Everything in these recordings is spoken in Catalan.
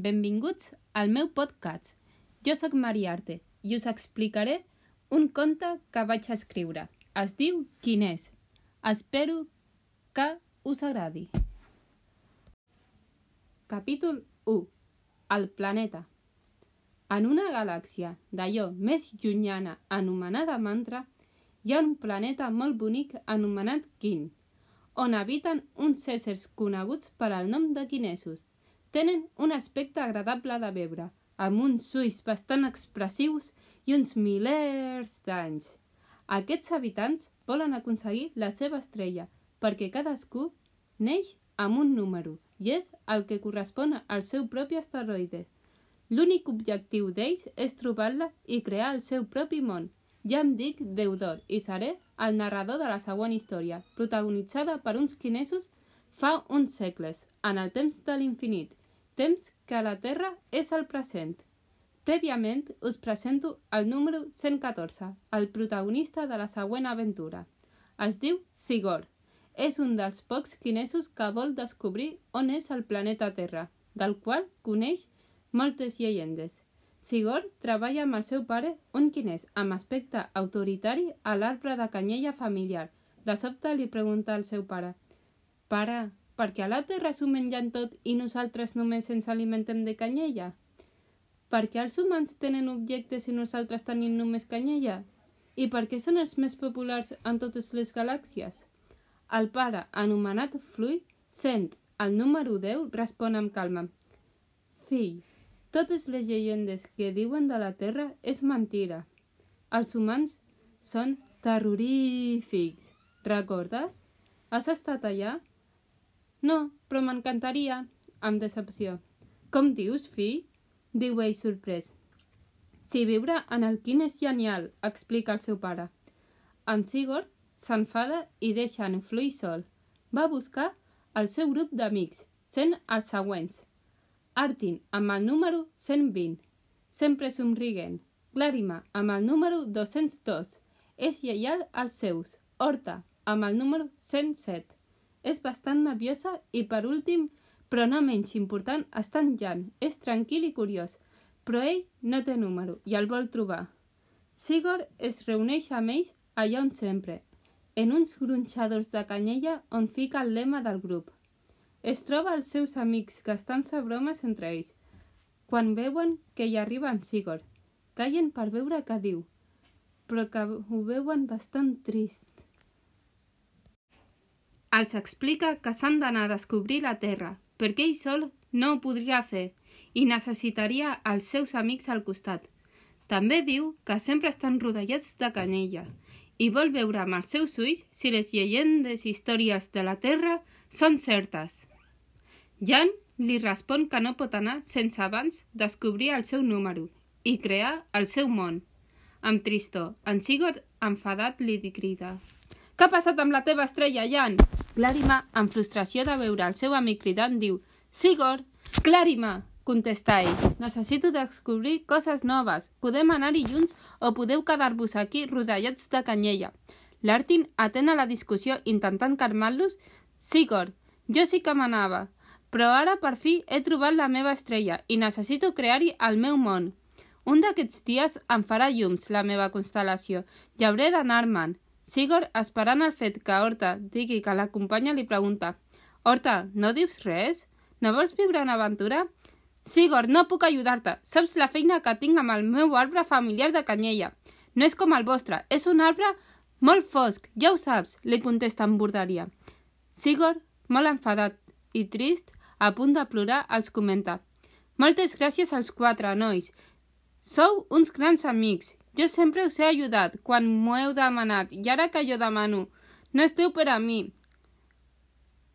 benvinguts al meu podcast. Jo sóc Mariarte i us explicaré un conte que vaig escriure. Es diu Quin és? Espero que us agradi. Capítol 1. El planeta. En una galàxia d'allò més llunyana anomenada Mantra, hi ha un planeta molt bonic anomenat Quin, on habiten uns éssers coneguts per al nom de quinesos. Tenen un aspecte agradable de veure, amb uns ulls bastant expressius i uns milers d'anys. Aquests habitants volen aconseguir la seva estrella, perquè cadascú neix amb un número, i és el que correspon al seu propi asteroide. L'únic objectiu d'ells és trobar-la i crear el seu propi món. Ja em dic Deudor i seré el narrador de la següent història, protagonitzada per uns quinesos fa uns segles, en el temps de l'infinit, temps que a la Terra és el present. Prèviament us presento el número 114, el protagonista de la següent aventura. Es diu Sigor. És un dels pocs quinesos que vol descobrir on és el planeta Terra, del qual coneix moltes llegendes. Sigor treballa amb el seu pare, un quinès amb aspecte autoritari a l'arbre de canyella familiar. De sobte li pregunta al seu pare «Pare, perquè a la Terra s'ho mengen tot i nosaltres només ens alimentem de canyella? Per què els humans tenen objectes i nosaltres tenim només canyella? I per què són els més populars en totes les galàxies? El pare, anomenat Fluid, sent el número 10, respon amb calma. Fill, totes les llegendes que diuen de la Terra és mentira. Els humans són terrorífics. Recordes? Has estat allà? No, però m'encantaria, amb decepció. Com dius, fill? diu ell sorprès. Si viure en el quin és genial, explica el seu pare. En Sigurd s'enfada i deixa en Fluy sol. Va buscar el seu grup d'amics, sent els següents. Artin, amb el número 120, sempre somriguent. Glàrima, amb el número 202, és lleial als seus. Horta, amb el número 107 és bastant nerviosa i, per últim, però no menys important, està en Jan. És tranquil i curiós, però ell no té número i el vol trobar. Sigor es reuneix amb ells allà on sempre, en uns gronxadors de canyella on fica el lema del grup. Es troba els seus amics gastant-se bromes entre ells. Quan veuen que hi arriba en Sigor, callen per veure què diu, però que ho veuen bastant trist. Els explica que s'han d'anar a descobrir la Terra, perquè ell sol no ho podria fer i necessitaria els seus amics al costat. També diu que sempre estan rodellats de canyella i vol veure amb els seus ulls si les llegendes i històries de la Terra són certes. Jan li respon que no pot anar sense abans descobrir el seu número i crear el seu món. Amb tristor, en Sigurd, enfadat, li crida. Què ha passat amb la teva estrella, Jan? Clàrima, amb frustració de veure el seu amic cridant, diu «Sigor! Clàrima!» contesta ell. Necessito descobrir coses noves. Podem anar-hi junts o podeu quedar-vos aquí rodellats de canyella. L'Artin atén a la discussió intentant calmar-los. Sigor, jo sí que m'anava, però ara per fi he trobat la meva estrella i necessito crear-hi el meu món. Un d'aquests dies em farà llums la meva constel·lació i hauré d'anar-me'n. Sigor, esperant el fet que Horta digui que l'acompanya, li pregunta «Horta, no dius res? No vols viure una aventura?» «Sigor, no puc ajudar-te. Saps la feina que tinc amb el meu arbre familiar de canyella. No és com el vostre, és un arbre molt fosc, ja ho saps», li contesta amb borderia. Sigor, molt enfadat i trist, a punt de plorar, els comenta «Moltes gràcies als quatre, nois. Sou uns grans amics jo sempre us he ajudat quan m'ho heu demanat i ara que jo demano, no esteu per a mi.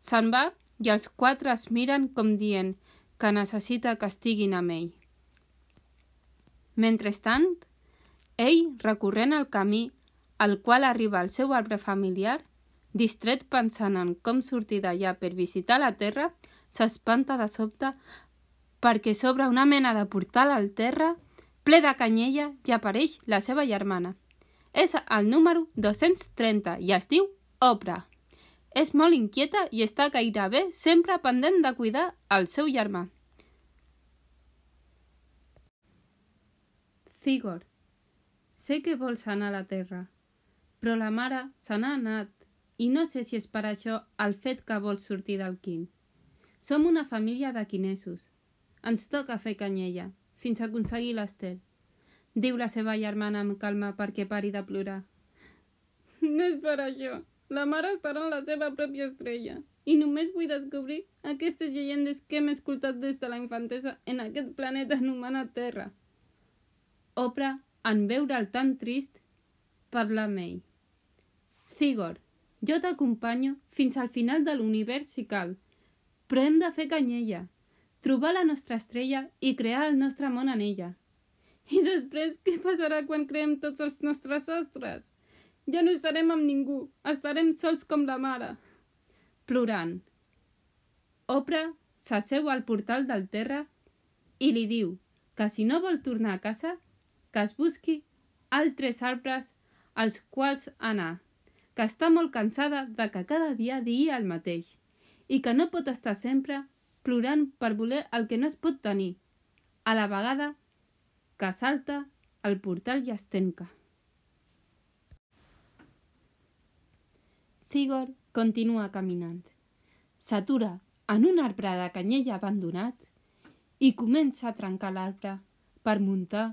Se'n va i els quatre es miren com dient que necessita que estiguin amb ell. Mentrestant, ell, recorrent el camí al qual arriba el seu arbre familiar, distret pensant en com sortir d'allà per visitar la terra, s'espanta de sobte perquè s'obre una mena de portal al terra ple de canyella i apareix la seva germana. És el número 230 i es diu Oprah. És molt inquieta i està gairebé sempre pendent de cuidar el seu germà. Cigor, sé que vols anar a la Terra, però la mare se n'ha anat i no sé si és per això el fet que vols sortir del quin. Som una família de quinesos. Ens toca fer canyella, fins a aconseguir l'Estel. Diu la seva germana amb calma perquè pari de plorar. No és per això. La mare estarà en la seva pròpia estrella. I només vull descobrir aquestes llegendes que hem escoltat des de la infantesa en aquest planeta anomenat Terra. Oprah, en veure'l tan trist, parla amb ell. Cigor, jo t'acompanyo fins al final de l'univers si cal, però hem de fer canyella, trobar la nostra estrella i crear el nostre món en ella. I després, què passarà quan creem tots els nostres sostres? Ja no estarem amb ningú, estarem sols com la mare. Plorant. Oprah s'asseu al portal del terra i li diu que si no vol tornar a casa, que es busqui altres arbres als quals anar, que està molt cansada de que cada dia digui el mateix i que no pot estar sempre plorant per voler el que no es pot tenir, a la vegada que salta el portal i es tenca. Cigor continua caminant. S'atura en un arbre de canyella abandonat i comença a trencar l'arbre per muntar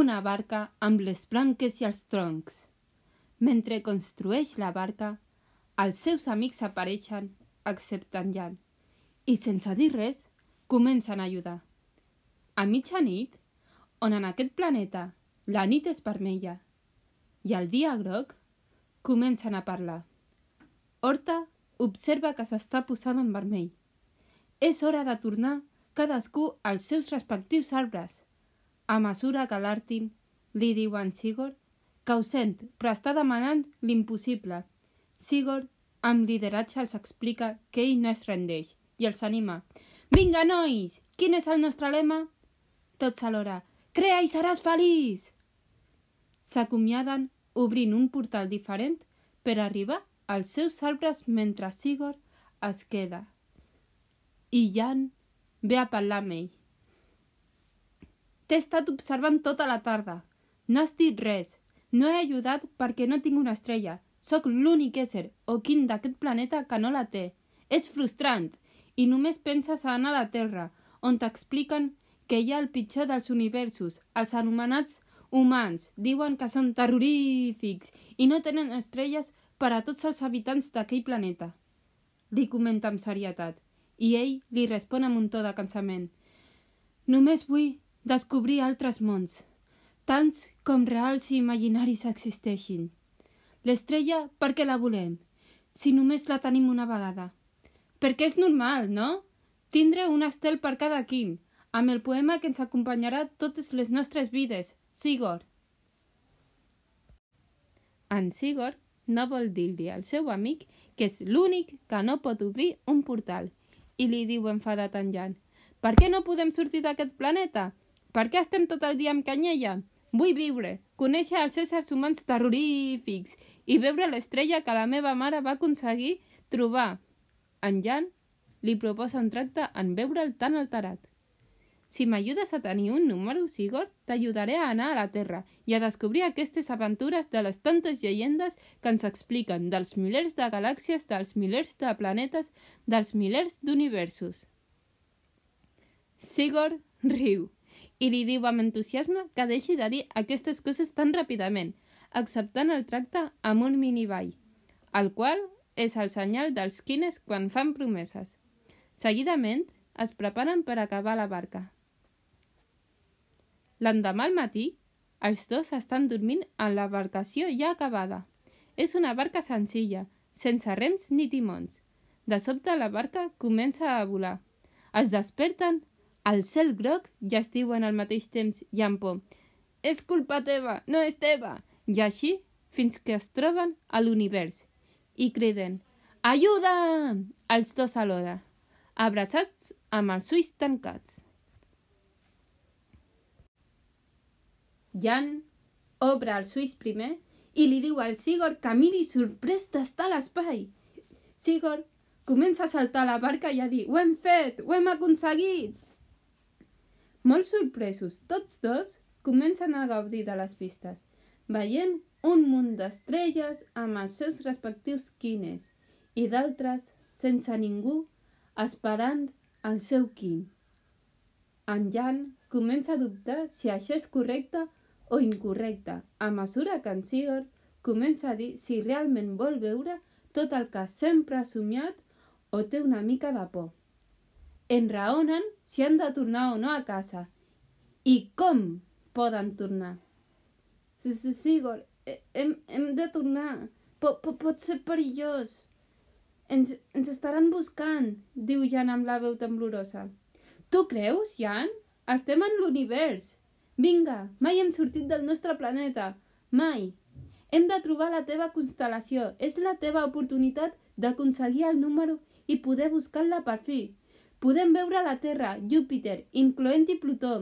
una barca amb les branques i els troncs. Mentre construeix la barca, els seus amics apareixen, excepte en Jan, i sense dir res, comencen a ajudar. A mitjanit, on en aquest planeta la nit és vermella i el dia groc, comencen a parlar. Horta observa que s'està posant en vermell. És hora de tornar cadascú als seus respectius arbres. A mesura que l'Artin li diu en Sigurd que ho sent, però està demanant l'impossible. Sigurd, amb lideratge, els explica que ell no es rendeix i els anima. Vinga, nois! Quin és el nostre lema? Tots alhora. Crea i seràs feliç! S'acomiaden obrint un portal diferent per arribar als seus arbres mentre Sigurd es queda. I Jan ve a parlar amb ell. T'he estat observant tota la tarda. No has dit res. No he ajudat perquè no tinc una estrella. Sóc l'únic ésser o quin d'aquest planeta que no la té. És frustrant. I només penses a anar a la Terra, on t'expliquen que hi ha el pitjor dels universos, els anomenats humans. Diuen que són terrorífics i no tenen estrelles per a tots els habitants d'aquell planeta. Li comenta amb serietat, i ell li respon amb un to de cansament. Només vull descobrir altres mons, tants com reals i imaginaris existeixin. L'estrella, per què la volem? Si només la tenim una vegada. Perquè és normal, no? Tindre un estel per cada quin, amb el poema que ens acompanyarà totes les nostres vides, Sigor. En Sigor no vol dir-li al seu amic que és l'únic que no pot obrir un portal. I li diu enfadat en Jan, per què no podem sortir d'aquest planeta? Per què estem tot el dia amb canyella? Vull viure, conèixer els éssers humans terrorífics i veure l'estrella que la meva mare va aconseguir trobar. En Jan li proposa un tracte en veure'l tan alterat. Si m'ajudes a tenir un número, Sigurd, t'ajudaré a anar a la Terra i a descobrir aquestes aventures de les tantes llegendes que ens expliquen dels milers de galàxies, dels milers de planetes, dels milers d'universos. Sigurd riu i li diu amb entusiasme que deixi de dir aquestes coses tan ràpidament, acceptant el tracte amb un miniball, el qual és el senyal dels quines quan fan promeses. Seguidament, es preparen per acabar la barca. L'endemà al matí, els dos estan dormint en l'embarcació ja acabada. És una barca senzilla, sense rems ni timons. De sobte la barca comença a volar. Es desperten al cel groc i es diuen al mateix temps i amb por «És culpa teva, no és teva!» I així fins que es troben a l'univers i criden «Ajuda!» els dos alhora, abraçats amb els ulls tancats. Jan obre els ulls primer i li diu al Sigurd que miri sorprès d'estar a l'espai. Sigurd comença a saltar a la barca i a dir «Ho hem fet! Ho hem aconseguit!» Molt sorpresos tots dos, comencen a gaudir de les vistes, veient un munt d'estrelles amb els seus respectius quines i d'altres sense ningú esperant el seu quin. En Jan comença a dubtar si això és correcte o incorrecte, a mesura que en Sigor comença a dir si realment vol veure tot el que sempre ha somiat o té una mica de por. Enraonen si han de tornar o no a casa i com poden tornar. Sigor, hem, hem de tornar. Pot, pot, pot ser perillós. Ens, ens estaran buscant, diu Jan amb la veu temblorosa. Tu creus, Jan? Estem en l'univers. Vinga, mai hem sortit del nostre planeta. Mai. Hem de trobar la teva constel·lació. És la teva oportunitat d'aconseguir el número i poder buscar-la per fi. Podem veure la Terra, Júpiter, incloent-hi Plutó.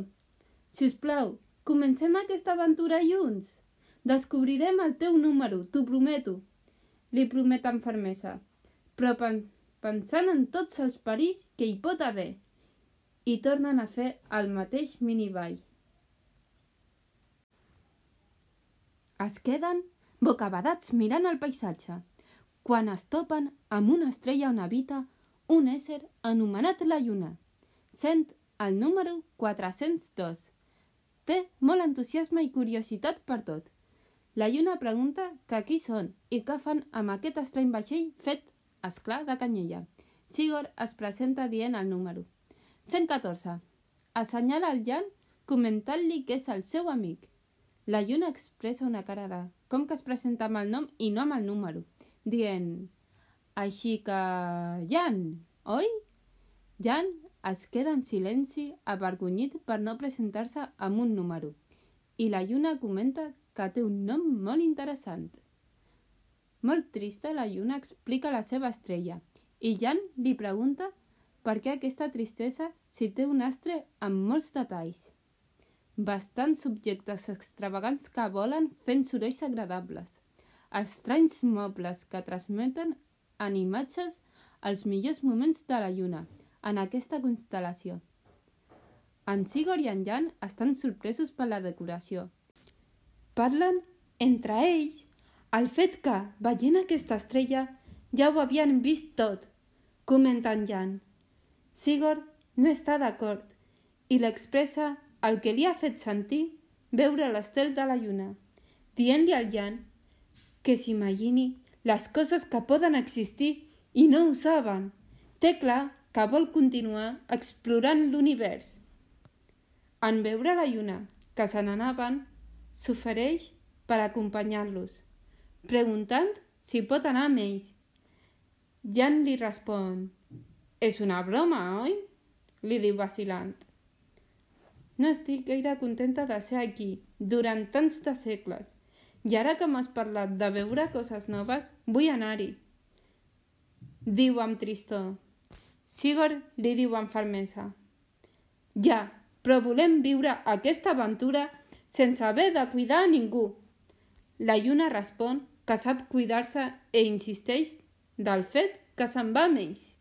Si us plau, comencem aquesta aventura junts. Descobrirem el teu número, t'ho prometo. Li promet amb fermesa però pen pensant en tots els perills que hi pot haver, i tornen a fer el mateix miniball. Es queden bocabadats mirant el paisatge, quan es topen amb una estrella on habita un ésser anomenat la Lluna. Sent el número 402. Té molt entusiasme i curiositat per tot. La Lluna pregunta que qui són i què fan amb aquest estrany vaixell fet esclar, de Canyella. Sigor es presenta dient el número. 114. Assenyala el Jan comentant-li que és el seu amic. La lluna expressa una cara de com que es presenta amb el nom i no amb el número, dient així que... Jan, oi? Jan es queda en silenci, avergonyit per no presentar-se amb un número, i la lluna comenta que té un nom molt interessant. Molt trista, la lluna explica la seva estrella i Jan li pregunta per què aquesta tristesa si té un astre amb molts detalls. Bastants subjectes extravagants que volen fent sorolls agradables. Estranys mobles que transmeten en imatges els millors moments de la lluna en aquesta constel·lació. En Sigor i en Jan estan sorpresos per la decoració. Parlen entre ells el fet que, veient aquesta estrella, ja ho havien vist tot, comenta en Jan. Sigurd no està d'acord i l'expressa el que li ha fet sentir veure l'estel de la lluna, dient-li al Jan que s'imagini les coses que poden existir i no ho saben. Té clar que vol continuar explorant l'univers. En veure la lluna que se n'anaven, s'ofereix per acompanyar-los preguntant si pot anar amb ells. Jan li respon, és una broma, oi? li diu vacilant. No estic gaire contenta de ser aquí, durant tants de segles, i ara que m'has parlat de veure coses noves, vull anar-hi. Diu amb tristor. Sigor li diu amb fermesa. Ja, però volem viure aquesta aventura sense haver de cuidar a ningú. La lluna respon que sap cuidar-se i insisteix del fet que se'n va amb ells.